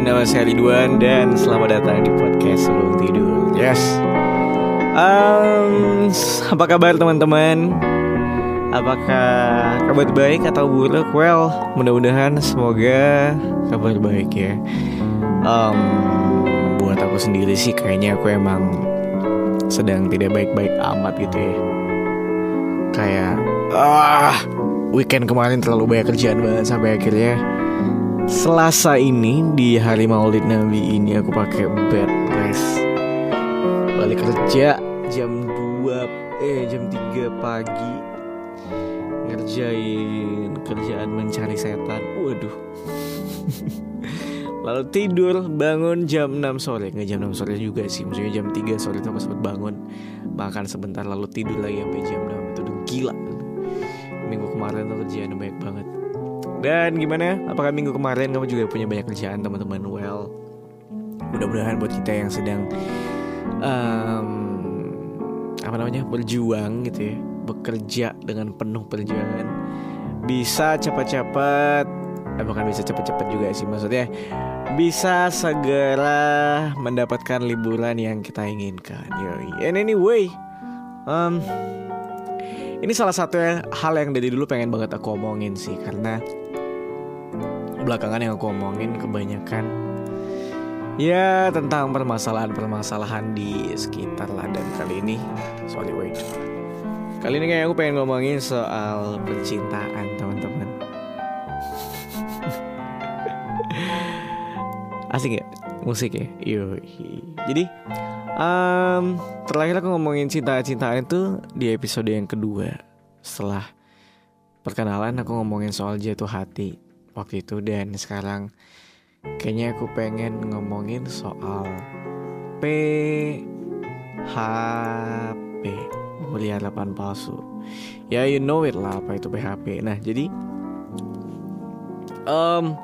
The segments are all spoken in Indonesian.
Nama saya Ridwan dan selamat datang di podcast Sebelum Tidur. Yes. Um, apa kabar teman-teman? Apakah kabar baik atau buruk? Well, mudah-mudahan semoga kabar baik ya. Um, buat aku sendiri sih kayaknya aku emang sedang tidak baik-baik amat gitu ya. Kayak ah weekend kemarin terlalu banyak kerjaan banget sampai akhirnya Selasa ini di hari Maulid Nabi ini aku pakai bed rest. Balik kerja jam 2 eh jam 3 pagi ngerjain kerjaan mencari setan. Waduh. Lalu tidur bangun jam 6 sore Nggak jam 6 sore juga sih Maksudnya jam 3 sore itu aku sempat bangun Makan sebentar lalu tidur lagi sampai jam 6 Itu udah gila Minggu kemarin tuh kerjaan banyak banget dan gimana? Apakah minggu kemarin kamu juga punya banyak kerjaan teman-teman? Well, mudah-mudahan buat kita yang sedang um, apa namanya berjuang gitu ya, bekerja dengan penuh perjuangan, bisa cepat-cepat, eh, bukan bisa cepat-cepat juga sih maksudnya, bisa segera mendapatkan liburan yang kita inginkan. Yoi. And anyway, um, ini salah satu hal yang dari dulu pengen banget aku omongin sih karena belakangan yang aku omongin kebanyakan ya tentang permasalahan-permasalahan di sekitar lah dan kali ini. Sorry wait. Kali ini kayak aku pengen ngomongin soal percintaan teman-teman. Asik ya? Musik ya? Yoi. jadi um, terakhir aku ngomongin cinta-cintaan itu di episode yang kedua. Setelah perkenalan aku ngomongin soal jatuh hati waktu itu dan sekarang kayaknya aku pengen ngomongin soal PHP harapan palsu. Ya you know it lah apa itu PHP nah jadi um,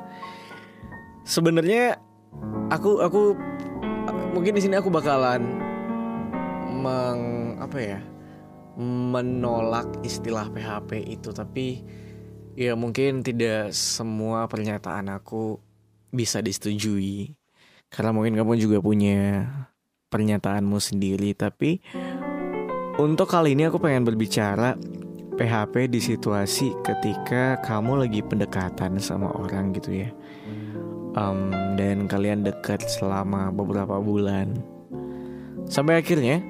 sebenarnya aku aku mungkin di sini aku bakalan meng apa ya menolak istilah PHP itu tapi Ya mungkin tidak semua pernyataan aku bisa disetujui. Karena mungkin kamu juga punya pernyataanmu sendiri. Tapi untuk kali ini aku pengen berbicara PHP di situasi ketika kamu lagi pendekatan sama orang gitu ya. Um, Dan kalian dekat selama beberapa bulan. Sampai akhirnya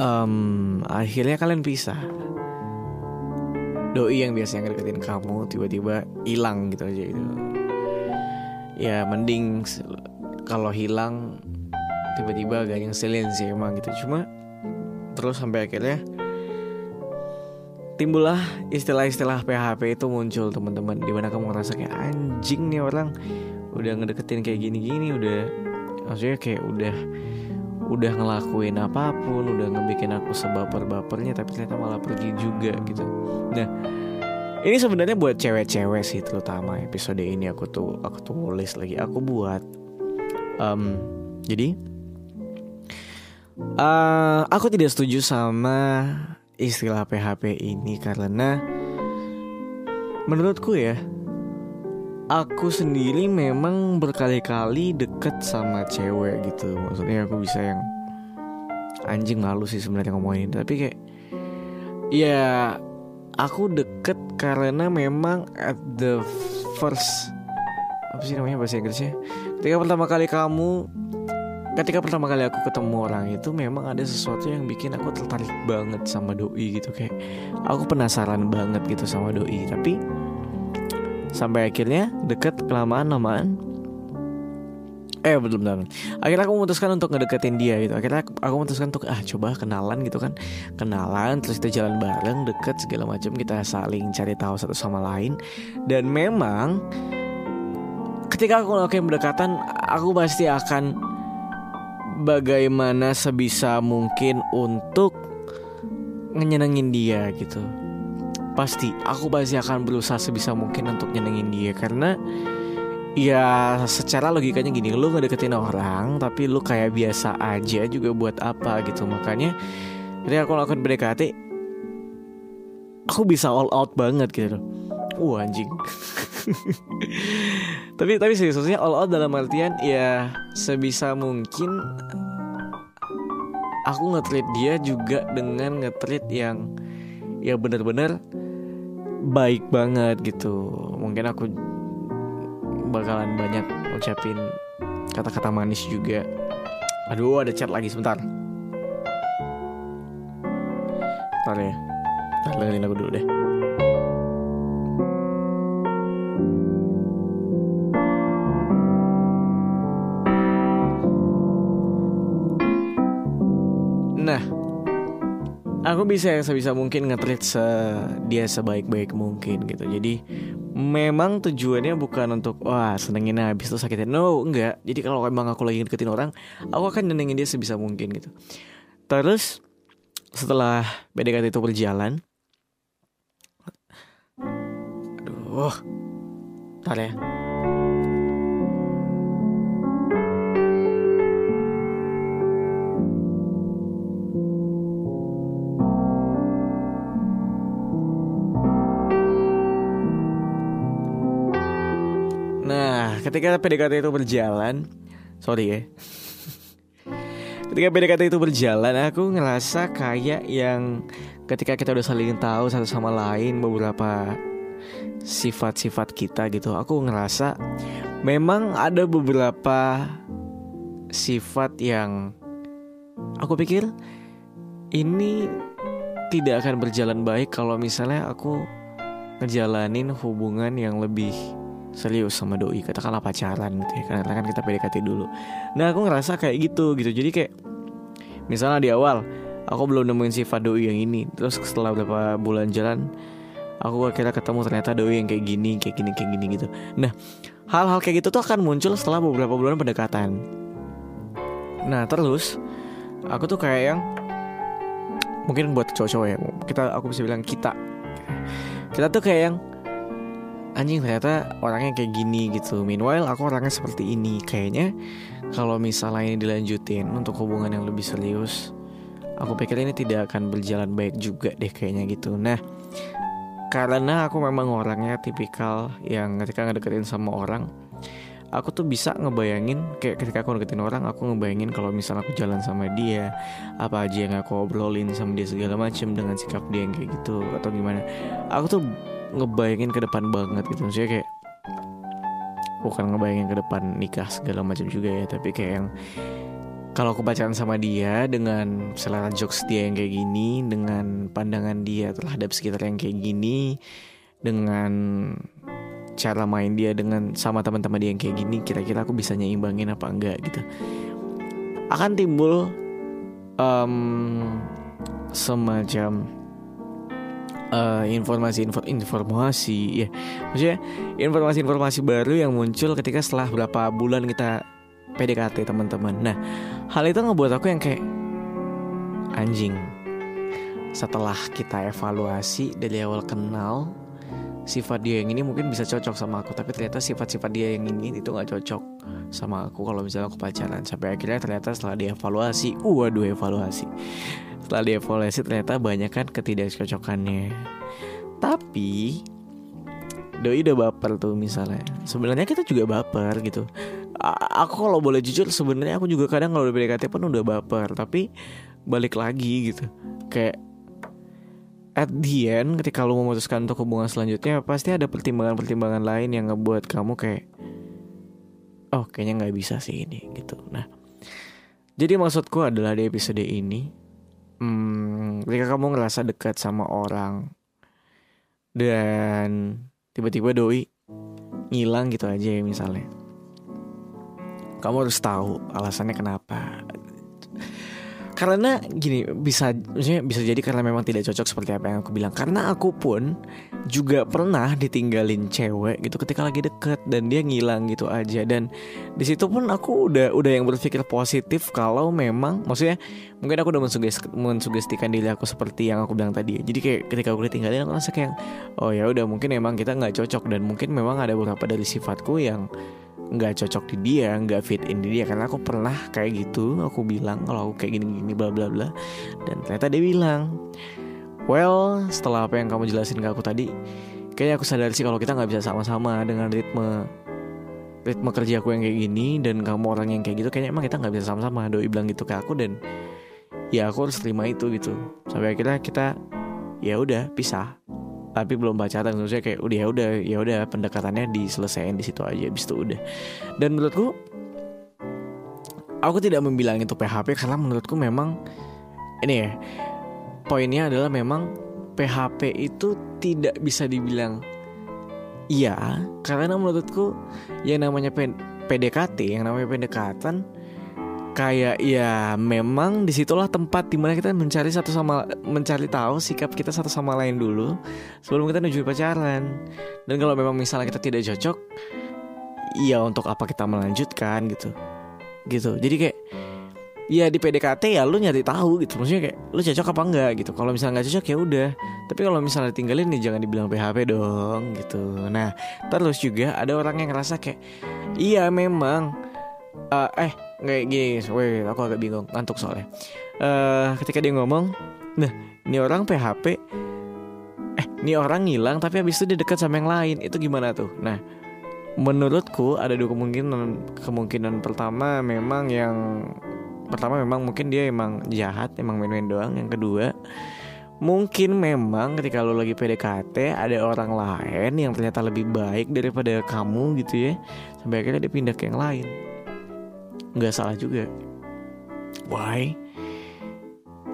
um, Akhirnya kalian pisah doi yang biasanya ngedeketin kamu tiba-tiba hilang gitu aja gitu. Ya mending kalau hilang tiba-tiba agak yang sih emang gitu. Cuma terus sampai akhirnya timbullah istilah-istilah PHP itu muncul teman-teman. Di mana kamu ngerasa kayak anjing nih orang udah ngedeketin kayak gini-gini udah maksudnya kayak udah udah ngelakuin apa pun udah ngebikin aku sebaper-bapernya tapi ternyata malah pergi juga gitu. Nah ini sebenarnya buat cewek-cewek sih terutama episode ini aku tuh aku tulis lagi. Aku buat um, jadi uh, aku tidak setuju sama istilah PHP ini karena menurutku ya aku sendiri memang berkali-kali deket sama cewek gitu. Maksudnya aku bisa yang anjing malu sih sebenarnya ngomongin tapi kayak ya aku deket karena memang at the first apa sih namanya bahasa Inggrisnya? Ketika pertama kali kamu ketika pertama kali aku ketemu orang itu memang ada sesuatu yang bikin aku tertarik banget sama doi gitu. Kayak aku penasaran banget gitu sama doi. Tapi sampai akhirnya deket kelamaan lamaan. Eh belum belum akhirnya aku memutuskan untuk ngedeketin dia gitu. Akhirnya aku, aku memutuskan untuk ah coba kenalan gitu kan. Kenalan terus kita jalan bareng deket segala macam. Kita saling cari tahu satu sama lain. Dan memang ketika aku melakukan pendekatan aku pasti akan bagaimana sebisa mungkin untuk nyenengin dia gitu pasti aku pasti akan berusaha sebisa mungkin untuk nyenengin dia. Karena ya secara logikanya gini lu ngedeketin orang tapi lu kayak biasa aja juga buat apa gitu. Makanya ketika aku lakukan PDKT aku bisa all out banget gitu. Wah anjing. Tapi tapi serius maksudnya all out dalam artian ya sebisa mungkin aku nge-treat dia juga dengan nge-treat yang ya bener-bener baik banget gitu. Mungkin aku bakalan banyak ucapin kata-kata manis juga. Aduh ada chat lagi sebentar. Ntar ya. Ntar dengerin aku dulu deh aku bisa yang sebisa mungkin nge-treat se dia sebaik-baik mungkin gitu. Jadi memang tujuannya bukan untuk wah senengin habis tuh sakitin. No, enggak. Jadi kalau emang aku lagi deketin orang, aku akan nyenengin dia sebisa mungkin gitu. Terus setelah PDKT itu berjalan, aduh, ntar ya. Nah, ketika PDKT itu berjalan, sorry ya. ketika PDKT itu berjalan, aku ngerasa kayak yang ketika kita udah saling tahu satu sama lain beberapa sifat-sifat kita gitu. Aku ngerasa memang ada beberapa sifat yang aku pikir ini tidak akan berjalan baik kalau misalnya aku ngejalanin hubungan yang lebih serius sama doi katakanlah pacaran gitu ya karena kan kita PDKT dulu. Nah aku ngerasa kayak gitu gitu. Jadi kayak misalnya di awal aku belum nemuin sifat doi yang ini. Terus setelah beberapa bulan jalan aku akhirnya ketemu ternyata doi yang kayak gini kayak gini kayak gini gitu. Nah hal-hal kayak gitu tuh akan muncul setelah beberapa bulan pendekatan. Nah terus aku tuh kayak yang mungkin buat cowok-cowok ya kita aku bisa bilang kita. Kita tuh kayak yang anjing ternyata orangnya kayak gini gitu. Meanwhile aku orangnya seperti ini. Kayaknya kalau misalnya ini dilanjutin untuk hubungan yang lebih serius aku pikir ini tidak akan berjalan baik juga deh kayaknya gitu. Nah karena aku memang orangnya tipikal yang ketika ngedeketin sama orang aku tuh bisa ngebayangin kayak ketika aku ngedeketin orang aku ngebayangin kalau misalnya aku jalan sama dia apa aja yang aku obrolin sama dia segala macem dengan sikap dia yang kayak gitu atau gimana. Aku tuh ngebayangin ke depan banget gitu. Maksudnya kayak bukan ngebayangin ke depan nikah segala macam juga ya tapi kayak yang kalau aku pacaran sama dia dengan selera jokes dia yang kayak gini dengan pandangan dia terhadap sekitar yang kayak gini dengan cara main dia dengan sama teman-teman dia yang kayak gini kira-kira aku bisa nyimbangin apa enggak gitu. Akan timbul um, semacam uh, informasi info, informasi ya maksudnya informasi-informasi baru yang muncul ketika setelah berapa bulan kita PDKT teman-teman. Nah hal itu ngebuat aku yang kayak anjing. Setelah kita evaluasi dari awal kenal sifat dia yang ini mungkin bisa cocok sama aku tapi ternyata sifat-sifat dia yang ini itu nggak cocok sama aku kalau misalnya aku pacaran. Sampai akhirnya ternyata setelah dievaluasi waduh evaluasi setelah dievaluasi ternyata banyak kan ketidakcocokannya. Tapi doi udah baper tuh misalnya. Sebenarnya kita juga baper gitu. Aku kalau boleh jujur sebenarnya aku juga kadang kalau udah PDKT pun udah baper. Tapi balik lagi gitu. Kayak at the end ketika lu memutuskan untuk hubungan selanjutnya pasti ada pertimbangan-pertimbangan lain yang ngebuat kamu kayak oh kayaknya nggak bisa sih ini gitu. Nah jadi maksudku adalah di episode ini hmm, ketika kamu ngerasa dekat sama orang dan tiba-tiba doi ngilang gitu aja ya misalnya kamu harus tahu alasannya kenapa karena gini bisa maksudnya bisa jadi karena memang tidak cocok seperti apa yang aku bilang. Karena aku pun juga pernah ditinggalin cewek gitu ketika lagi deket dan dia ngilang gitu aja. Dan di situ pun aku udah udah yang berpikir positif kalau memang maksudnya mungkin aku udah mensugest, mensugestikan diri aku seperti yang aku bilang tadi jadi kayak ketika aku ditinggalin aku rasa kayak oh ya udah mungkin memang kita nggak cocok dan mungkin memang ada beberapa dari sifatku yang nggak cocok di dia nggak fit in di dia. Karena aku pernah kayak gitu aku bilang kalau aku kayak gini gini bla bla bla. Dan ternyata dia bilang well setelah apa yang kamu jelasin ke aku tadi kayaknya aku sadar sih kalau kita nggak bisa sama-sama dengan ritme ritme kerja aku yang kayak gini dan kamu orang yang kayak gitu kayaknya emang kita nggak bisa sama-sama. Doi bilang gitu ke aku dan ya aku harus terima itu gitu. Sampai akhirnya kita ya udah pisah tapi belum pacaran maksudnya kayak udah ya udah ya udah pendekatannya diselesaikan di situ aja bis itu udah. Dan menurutku aku tidak membilang itu PHP karena menurutku memang ini ya poinnya adalah memang PHP itu tidak bisa dibilang iya. Karena menurutku yang namanya PDKT yang namanya pendekatan kayak ya memang di situlah tempat di mana kita mencari satu sama mencari tahu sikap kita satu sama lain dulu sebelum kita menuju pacaran. Dan kalau memang misalnya kita tidak cocok ya untuk apa kita melanjutkan gitu. Gitu. Jadi kayak ya di PDKT ya lu nyari tahu gitu. Maksudnya kayak lu cocok apa enggak gitu. Kalau misalnya nggak cocok ya udah. Tapi kalau misalnya tinggalin nih jangan dibilang PHP dong gitu. Nah terus juga ada orang yang ngerasa kayak iya memang uh, eh nggak gini weh aku agak bingung ngantuk soalnya. Uh, ketika dia ngomong nah ini orang PHP eh ini orang ngilang tapi habis itu dia dekat sama yang lain. Itu gimana tuh? Nah menurutku ada dua kemungkinan kemungkinan pertama memang yang pertama memang mungkin dia emang jahat emang main-main doang. Yang kedua mungkin memang ketika lo lagi PDKT ada orang lain yang ternyata lebih baik daripada kamu gitu ya sampai akhirnya dia pindah ke yang lain nggak salah juga. Why?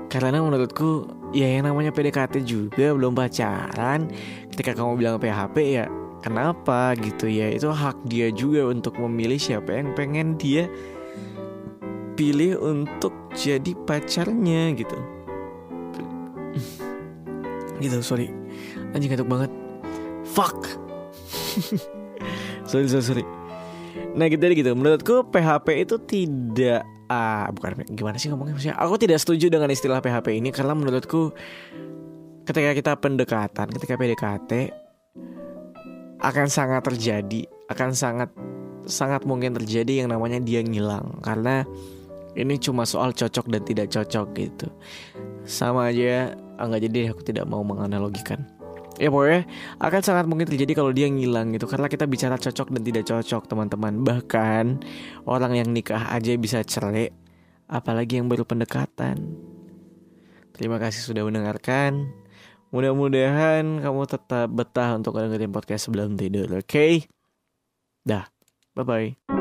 Karena menurutku ya yang namanya PDKT juga belum pacaran. Ketika kamu bilang PHP ya kenapa gitu ya? Itu hak dia juga untuk memilih siapa yang pengen dia pilih untuk jadi pacarnya gitu. Gitu sorry. Anjing ngantuk banget. Fuck. Sorry sorry sorry Nah gitu. Gitu Menurutku PHP itu tidak ah bukan gimana sih ngomongnya? Maksudnya aku tidak setuju dengan istilah PHP ini karena menurutku ketika kita pendekatan ketika PDKT akan sangat terjadi akan sangat sangat mungkin terjadi yang namanya dia ngilang. Karena ini cuma soal cocok dan tidak cocok gitu. Sama aja enggak ah, jadi aku tidak mau menganalogikan ya pokoknya akan sangat mungkin terjadi kalau dia ngilang gitu. Karena kita bicara cocok dan tidak cocok teman-teman. Bahkan orang yang nikah aja bisa cerai apalagi yang baru pendekatan. Terima kasih sudah mendengarkan. Mudah-mudahan kamu tetap betah untuk dengerin podcast sebelum tidur oke? Okay? dah bye bye